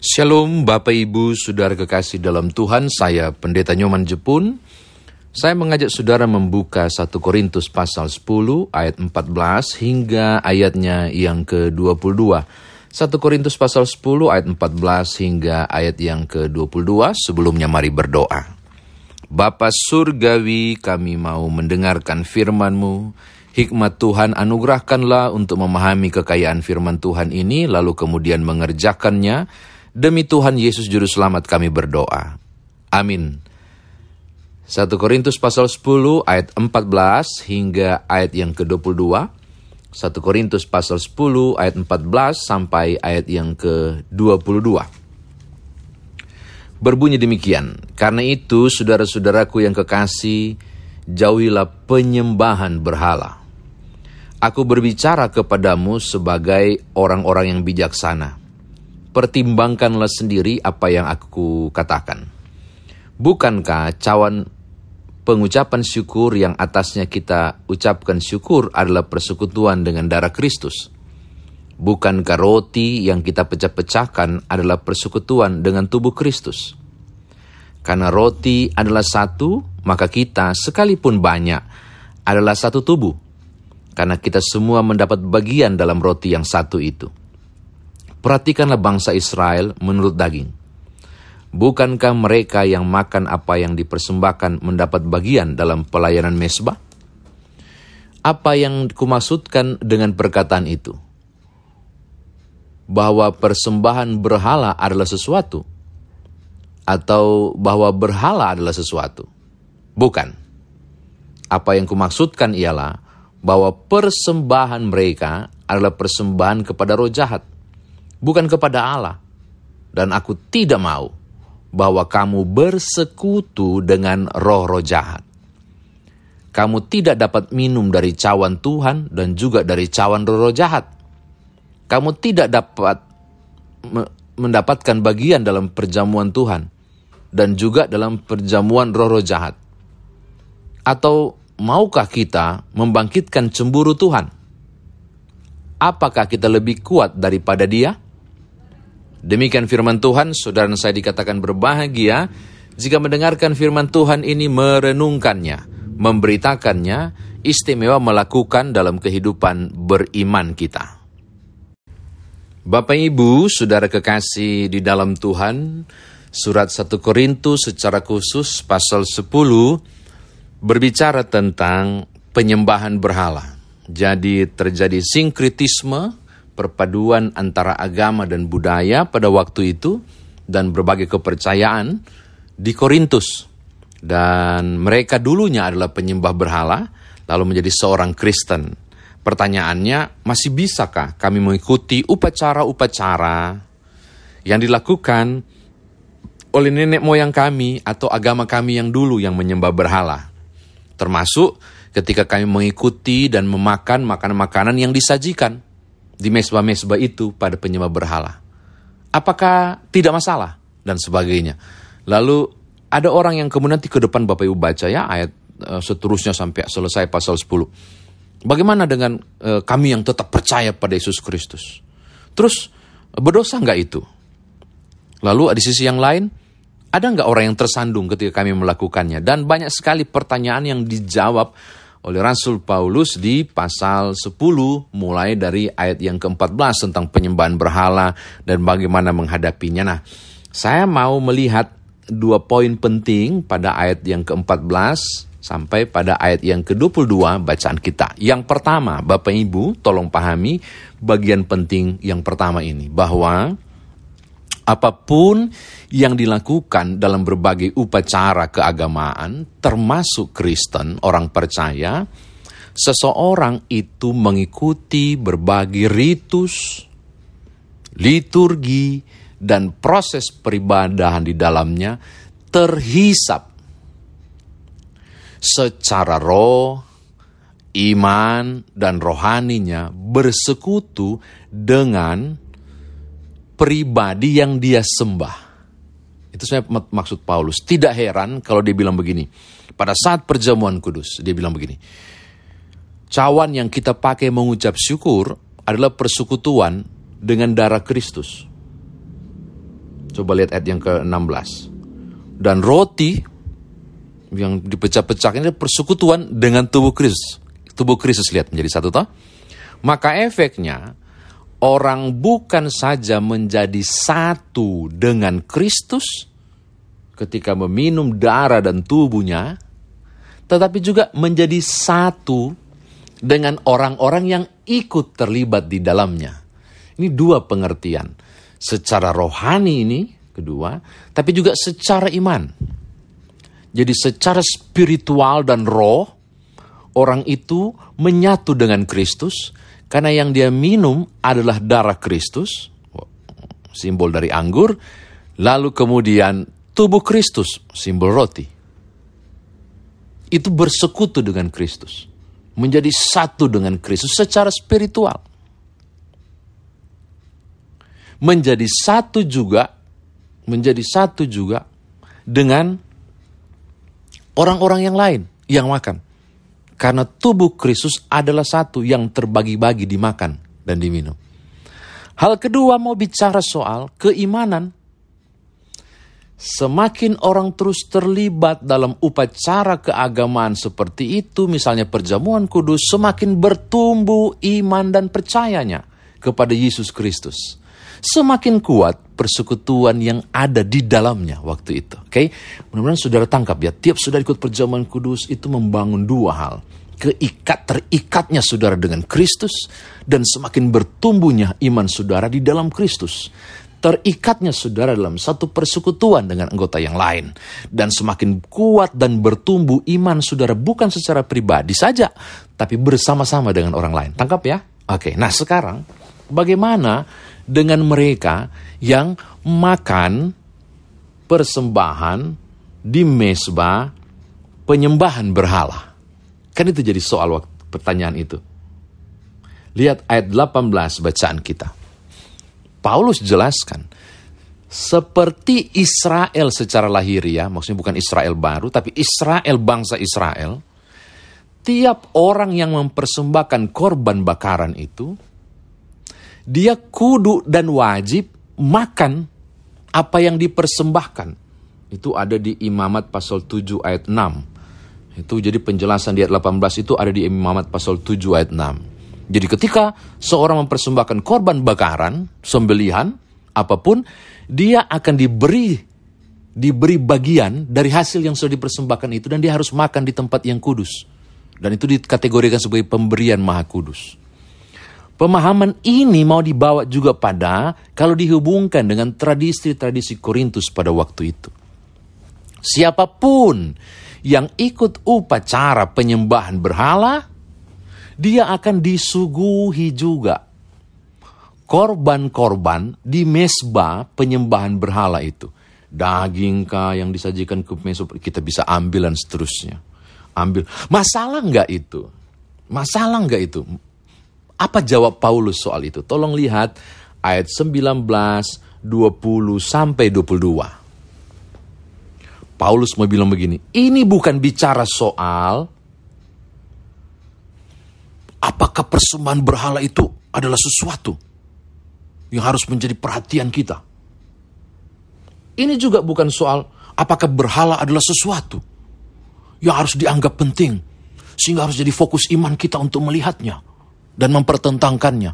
Shalom Bapak Ibu Saudara kekasih dalam Tuhan, saya Pendeta Nyoman Jepun. Saya mengajak saudara membuka 1 Korintus pasal 10 ayat 14 hingga ayatnya yang ke-22. 1 Korintus pasal 10 ayat 14 hingga ayat yang ke-22. Sebelumnya mari berdoa. Bapa Surgawi kami mau mendengarkan firman-Mu. Hikmat Tuhan anugerahkanlah untuk memahami kekayaan firman Tuhan ini lalu kemudian mengerjakannya Demi Tuhan Yesus Juru Selamat kami berdoa. Amin. 1 Korintus pasal 10 ayat 14 hingga ayat yang ke-22. 1 Korintus pasal 10 ayat 14 sampai ayat yang ke-22. Berbunyi demikian, karena itu saudara-saudaraku yang kekasih, jauhilah penyembahan berhala. Aku berbicara kepadamu sebagai orang-orang yang bijaksana pertimbangkanlah sendiri apa yang aku katakan. Bukankah cawan pengucapan syukur yang atasnya kita ucapkan syukur adalah persekutuan dengan darah Kristus? Bukankah roti yang kita pecah-pecahkan adalah persekutuan dengan tubuh Kristus? Karena roti adalah satu, maka kita sekalipun banyak adalah satu tubuh. Karena kita semua mendapat bagian dalam roti yang satu itu. Perhatikanlah bangsa Israel menurut daging. Bukankah mereka yang makan apa yang dipersembahkan mendapat bagian dalam pelayanan mesbah? Apa yang kumaksudkan dengan perkataan itu? Bahwa persembahan berhala adalah sesuatu? Atau bahwa berhala adalah sesuatu? Bukan. Apa yang kumaksudkan ialah bahwa persembahan mereka adalah persembahan kepada roh jahat bukan kepada Allah. Dan aku tidak mau bahwa kamu bersekutu dengan roh-roh jahat. Kamu tidak dapat minum dari cawan Tuhan dan juga dari cawan roh-roh jahat. Kamu tidak dapat mendapatkan bagian dalam perjamuan Tuhan dan juga dalam perjamuan roh-roh jahat. Atau maukah kita membangkitkan cemburu Tuhan? Apakah kita lebih kuat daripada Dia? Demikian firman Tuhan, saudara saya dikatakan berbahagia jika mendengarkan firman Tuhan ini merenungkannya, memberitakannya, istimewa melakukan dalam kehidupan beriman kita. Bapak Ibu, saudara kekasih di dalam Tuhan, surat 1 Korintus secara khusus pasal 10 berbicara tentang penyembahan berhala. Jadi terjadi sinkritisme perpaduan antara agama dan budaya pada waktu itu dan berbagai kepercayaan di Korintus. Dan mereka dulunya adalah penyembah berhala, lalu menjadi seorang Kristen. Pertanyaannya, masih bisakah kami mengikuti upacara-upacara yang dilakukan oleh nenek moyang kami atau agama kami yang dulu yang menyembah berhala? Termasuk ketika kami mengikuti dan memakan makanan-makanan yang disajikan di mesbah-mesbah itu pada penyembah berhala. Apakah tidak masalah? Dan sebagainya. Lalu ada orang yang kemudian ke depan Bapak Ibu baca ya ayat uh, seterusnya sampai selesai pasal 10. Bagaimana dengan uh, kami yang tetap percaya pada Yesus Kristus? Terus berdosa nggak itu? Lalu di sisi yang lain, ada nggak orang yang tersandung ketika kami melakukannya? Dan banyak sekali pertanyaan yang dijawab oleh Rasul Paulus di pasal 10 mulai dari ayat yang ke-14 tentang penyembahan berhala dan bagaimana menghadapinya. Nah, saya mau melihat dua poin penting pada ayat yang ke-14 sampai pada ayat yang ke-22 bacaan kita. Yang pertama, Bapak Ibu, tolong pahami bagian penting yang pertama ini bahwa apa pun yang dilakukan dalam berbagai upacara keagamaan, termasuk Kristen, orang percaya, seseorang itu mengikuti berbagai ritus, liturgi, dan proses peribadahan di dalamnya terhisap secara roh, iman, dan rohaninya bersekutu dengan pribadi yang dia sembah. Itu saya maksud Paulus. Tidak heran kalau dia bilang begini. Pada saat perjamuan kudus, dia bilang begini. Cawan yang kita pakai mengucap syukur adalah persekutuan dengan darah Kristus. Coba lihat ayat yang ke-16. Dan roti yang dipecah-pecah ini persekutuan dengan tubuh Kristus. Tubuh Kristus lihat menjadi satu toh. Maka efeknya orang bukan saja menjadi satu dengan Kristus ketika meminum darah dan tubuhnya, tetapi juga menjadi satu dengan orang-orang yang ikut terlibat di dalamnya. Ini dua pengertian. Secara rohani ini, kedua, tapi juga secara iman. Jadi secara spiritual dan roh, orang itu menyatu dengan Kristus, karena yang dia minum adalah darah Kristus, simbol dari anggur, lalu kemudian tubuh Kristus, simbol roti. Itu bersekutu dengan Kristus. Menjadi satu dengan Kristus secara spiritual menjadi satu juga menjadi satu juga dengan orang-orang yang lain yang makan. Karena tubuh Kristus adalah satu yang terbagi-bagi dimakan dan diminum. Hal kedua mau bicara soal keimanan. Semakin orang terus terlibat dalam upacara keagamaan seperti itu, misalnya perjamuan kudus, semakin bertumbuh iman dan percayanya kepada Yesus Kristus semakin kuat persekutuan yang ada di dalamnya waktu itu. Oke, okay? mudah-mudahan saudara tangkap ya. Tiap saudara ikut perjamuan kudus itu membangun dua hal. Keikat terikatnya saudara dengan Kristus dan semakin bertumbuhnya iman saudara di dalam Kristus. Terikatnya saudara dalam satu persekutuan dengan anggota yang lain. Dan semakin kuat dan bertumbuh iman saudara bukan secara pribadi saja, tapi bersama-sama dengan orang lain. Tangkap ya? Oke, nah sekarang bagaimana dengan mereka yang makan persembahan di mesbah penyembahan berhala. Kan itu jadi soal waktu pertanyaan itu. Lihat ayat 18 bacaan kita. Paulus jelaskan, seperti Israel secara lahiriah, maksudnya bukan Israel baru, tapi Israel bangsa Israel, tiap orang yang mempersembahkan korban bakaran itu dia kudu dan wajib makan apa yang dipersembahkan. Itu ada di Imamat pasal 7 ayat 6. Itu jadi penjelasan di ayat 18 itu ada di Imamat pasal 7 ayat 6. Jadi ketika seorang mempersembahkan korban bakaran, sembelihan, apa pun, dia akan diberi diberi bagian dari hasil yang sudah dipersembahkan itu dan dia harus makan di tempat yang kudus. Dan itu dikategorikan sebagai pemberian maha kudus. Pemahaman ini mau dibawa juga pada kalau dihubungkan dengan tradisi-tradisi Korintus pada waktu itu. Siapa pun yang ikut upacara penyembahan berhala, dia akan disuguhi juga korban-korban di mesbah penyembahan berhala itu. Daging kah yang disajikan ke mesbah, kita bisa ambil dan seterusnya. Ambil. Masalah nggak itu? Masalah nggak itu? Apa jawab Paulus soal itu? Tolong lihat ayat 19, 20 sampai 22. Paulus mau bilang begini, ini bukan bicara soal apakah persembahan berhala itu adalah sesuatu yang harus menjadi perhatian kita. Ini juga bukan soal apakah berhala adalah sesuatu yang harus dianggap penting sehingga harus jadi fokus iman kita untuk melihatnya dan mempertentangkannya.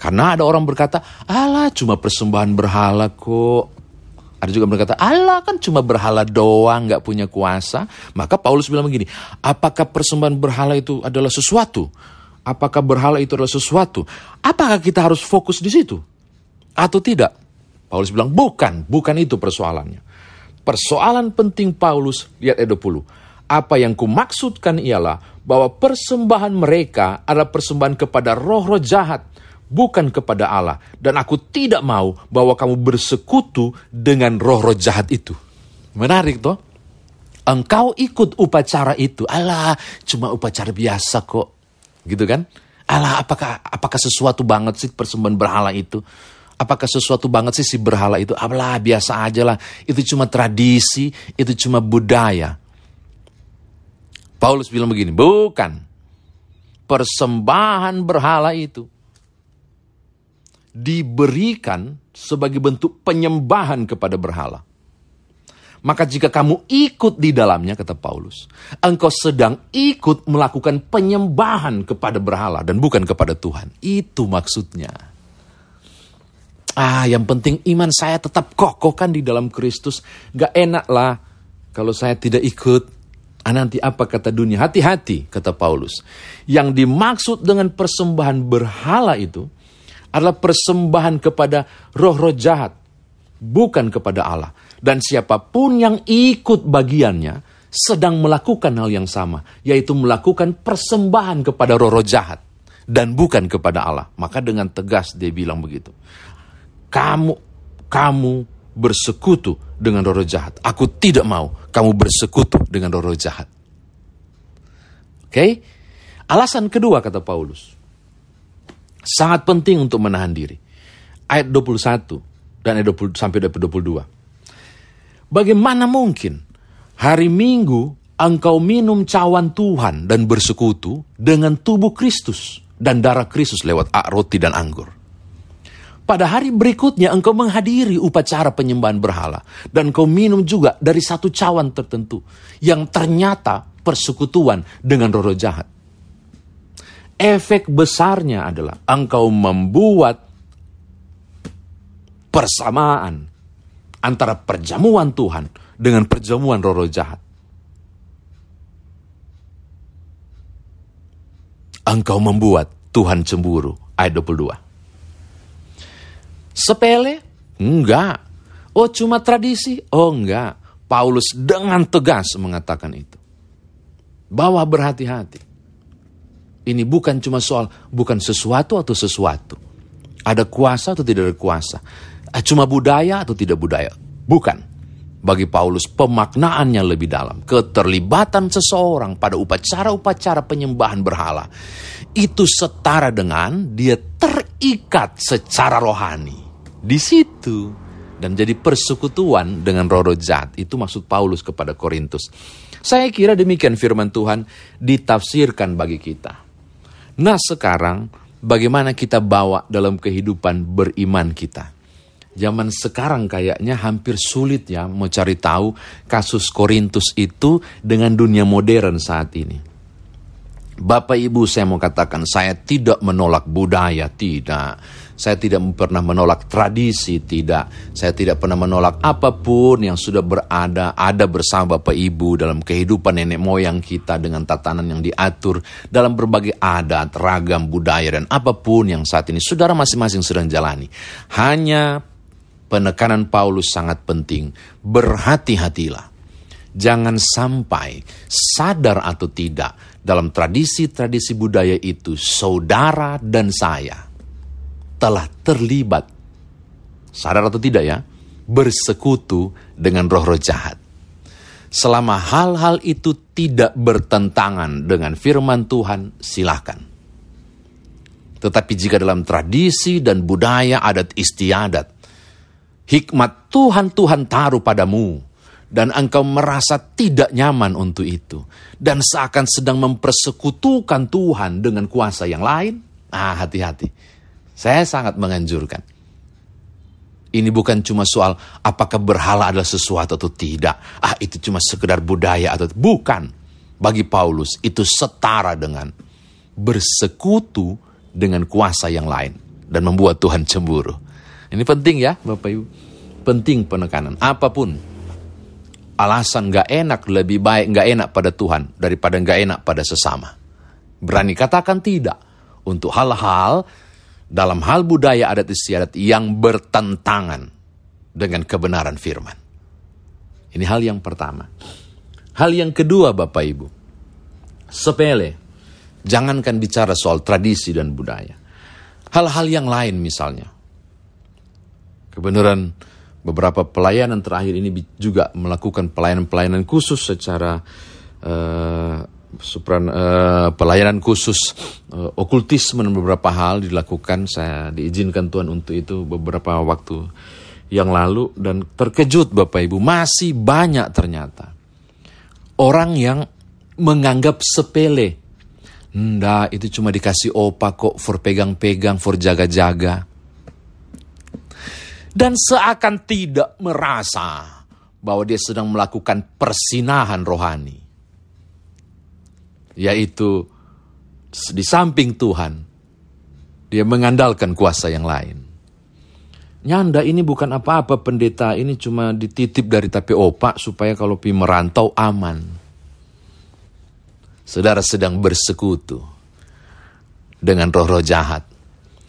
Karena ada orang berkata, Allah cuma persembahan berhala kok. Ada juga berkata, Allah kan cuma berhala doang, gak punya kuasa. Maka Paulus bilang begini, apakah persembahan berhala itu adalah sesuatu? Apakah berhala itu adalah sesuatu? Apakah kita harus fokus di situ? Atau tidak? Paulus bilang, bukan, bukan itu persoalannya. Persoalan penting Paulus, lihat ayat 20 apa yang kumaksudkan ialah bahwa persembahan mereka adalah persembahan kepada roh-roh jahat, bukan kepada Allah. Dan aku tidak mau bahwa kamu bersekutu dengan roh-roh jahat itu. Menarik toh? Engkau ikut upacara itu. Allah, cuma upacara biasa kok. Gitu kan? Allah, apakah apakah sesuatu banget sih persembahan berhala itu? Apakah sesuatu banget sih si berhala itu? Allah, biasa aja lah. Itu cuma tradisi, itu cuma budaya. Paulus bilang begini, bukan. Persembahan berhala itu diberikan sebagai bentuk penyembahan kepada berhala. Maka jika kamu ikut di dalamnya, kata Paulus, engkau sedang ikut melakukan penyembahan kepada berhala dan bukan kepada Tuhan. Itu maksudnya. Ah, yang penting iman saya tetap kokoh kan di dalam Kristus. Gak enak lah kalau saya tidak ikut. Ah, nanti apa kata dunia? Hati-hati, kata Paulus. Yang dimaksud dengan persembahan berhala itu adalah persembahan kepada roh-roh jahat, bukan kepada Allah. Dan siapa pun yang ikut bagiannya sedang melakukan hal yang sama, yaitu melakukan persembahan kepada roh-roh jahat dan bukan kepada Allah. Maka dengan tegas dia bilang begitu. Kamu kamu bersekutu dengan roh-roh jahat. Aku tidak mau kamu bersekutu dengan roh-roh jahat. Oke? Okay? Alasan kedua kata Paulus. Sangat penting untuk menahan diri. Ayat 21 dan ayat 20 sampai 22. Bagaimana mungkin hari Minggu engkau minum cawan Tuhan dan bersekutu dengan tubuh Kristus dan darah Kristus lewat roti dan anggur? Pada hari berikutnya engkau menghadiri upacara penyembahan berhala dan engkau minum juga dari satu cawan tertentu yang ternyata persekutuan dengan roh, -roh jahat. Efek besarnya adalah engkau membuat persamaan antara perjamuan Tuhan dengan perjamuan roh-roh jahat. Engkau membuat Tuhan cemburu. Ayat 22. Sepele? Enggak. Oh cuma tradisi? Oh enggak. Paulus dengan tegas mengatakan itu. Bahwa berhati-hati. Ini bukan cuma soal, bukan sesuatu atau sesuatu. Ada kuasa atau tidak ada kuasa. Ah, cuma budaya atau tidak budaya? Bukan. Bagi Paulus pemaknaannya lebih dalam. Keterlibatan seseorang pada upacara-upacara penyembahan berhala. Itu setara dengan dia terikat secara rohani. Di situ. Dan jadi persekutuan dengan roh jahat. Itu maksud Paulus kepada Korintus. Saya kira demikian firman Tuhan ditafsirkan bagi kita. Nah sekarang bagaimana kita bawa dalam kehidupan beriman kita zaman sekarang kayaknya hampir sulit ya mau cari tahu kasus Korintus itu dengan dunia modern saat ini. Bapak Ibu saya mau katakan saya tidak menolak budaya, tidak. Saya tidak pernah menolak tradisi, tidak. Saya tidak pernah menolak apa pun yang sudah berada, ada bersama Bapak Ibu dalam kehidupan nenek moyang kita dengan tatanan yang diatur dalam berbagai adat, ragam budaya dan apa pun yang saat ini saudara masing-masing sedang jalani. Hanya penekanan Paulus sangat penting. Berhati-hatilah. Jangan sampai sadar atau tidak dalam tradisi-tradisi budaya itu saudara dan saya telah terlibat sadar atau tidak ya bersekutu dengan roh-roh jahat. Selama hal-hal itu tidak bertentangan dengan firman Tuhan, silakan. Tetapi jika dalam tradisi dan budaya adat istiadat hikmat Tuhan Tuhan taruh padamu dan engkau merasa tidak nyaman untuk itu dan seakan sedang mempersekutukan Tuhan dengan kuasa yang lain, ah hati-hati. Saya sangat menganjurkan. Ini bukan cuma soal apakah berhala adalah sesuatu atau tidak. Ah itu cuma sekedar budaya atau bukan. Bagi Paulus itu setara dengan bersekutu dengan kuasa yang lain dan membuat Tuhan cemburu. Ini penting ya Bapak Ibu. Penting penekanan. Apa pun. Alasan gak enak lebih baik gak enak pada Tuhan daripada gak enak pada sesama. Berani katakan tidak. Untuk hal-hal dalam hal budaya adat istiadat yang bertentangan dengan kebenaran firman. Ini hal yang pertama. Hal yang kedua Bapak Ibu. Sepele. Jangankan bicara soal tradisi dan budaya. Hal-hal yang lain misalnya Kebenaran beberapa pelayanan terakhir ini juga melakukan pelayanan-pelayanan khusus secara uh, supran, uh, pelayanan khusus uh, okultisme dan beberapa hal dilakukan. Saya diizinkan Tuhan untuk itu beberapa waktu yang lalu dan terkejut Bapak Ibu masih banyak ternyata orang yang menganggap sepele. Nda, itu cuma dikasih opa kok for pegang-pegang, for jaga-jaga. Dan seakan tidak merasa bahwa dia sedang melakukan persinahan rohani, yaitu di samping Tuhan, dia mengandalkan kuasa yang lain. Nyanda ini bukan apa-apa pendeta, ini cuma dititip dari tapi opak supaya kalau pi merantau aman. Saudara sedang bersekutu dengan roh-roh jahat.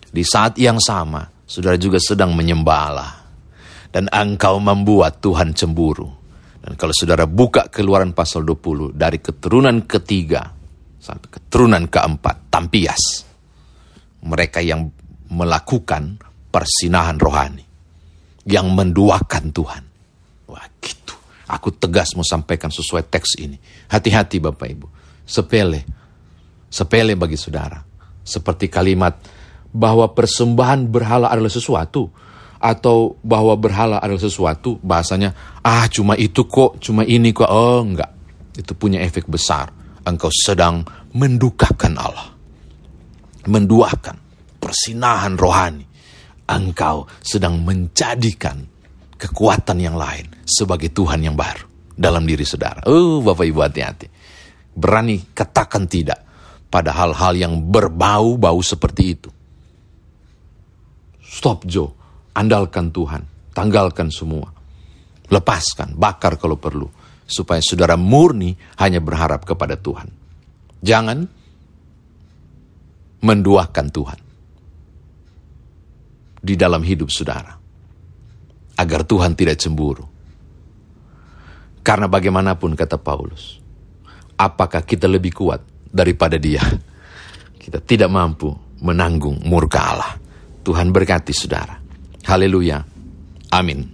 Di saat yang sama, saudara juga sedang menyembah Allah. Dan engkau membuat Tuhan cemburu. Dan kalau saudara buka keluaran pasal 20 dari keturunan ketiga sampai keturunan keempat, tampias. Mereka yang melakukan persinahan rohani. Yang menduakan Tuhan. Wah gitu. Aku tegas mau sampaikan sesuai teks ini. Hati-hati Bapak Ibu. Sepele. Sepele bagi saudara. Seperti kalimat bahwa persembahan berhala adalah sesuatu atau bahwa berhala adalah sesuatu bahasanya ah cuma itu kok cuma ini kok. Oh enggak. Itu punya efek besar. Engkau sedang mendukakan Allah. Menduakan persinahan rohani. Engkau sedang menjadikan kekuatan yang lain sebagai Tuhan yang baru dalam diri saudara. Oh Bapak Ibu hati-hati. Berani katakan tidak pada hal-hal yang berbau-bau seperti itu Stop Joe, andalkan Tuhan, tanggalkan semua. Lepaskan, bakar kalau perlu. Supaya saudara murni hanya berharap kepada Tuhan. Jangan menduakan Tuhan di dalam hidup saudara. Agar Tuhan tidak cemburu. Karena bagaimanapun kata Paulus, apakah kita lebih kuat daripada dia? Kita tidak mampu menanggung murka Allah. Tuhan berkati saudara. Haleluya. Amin.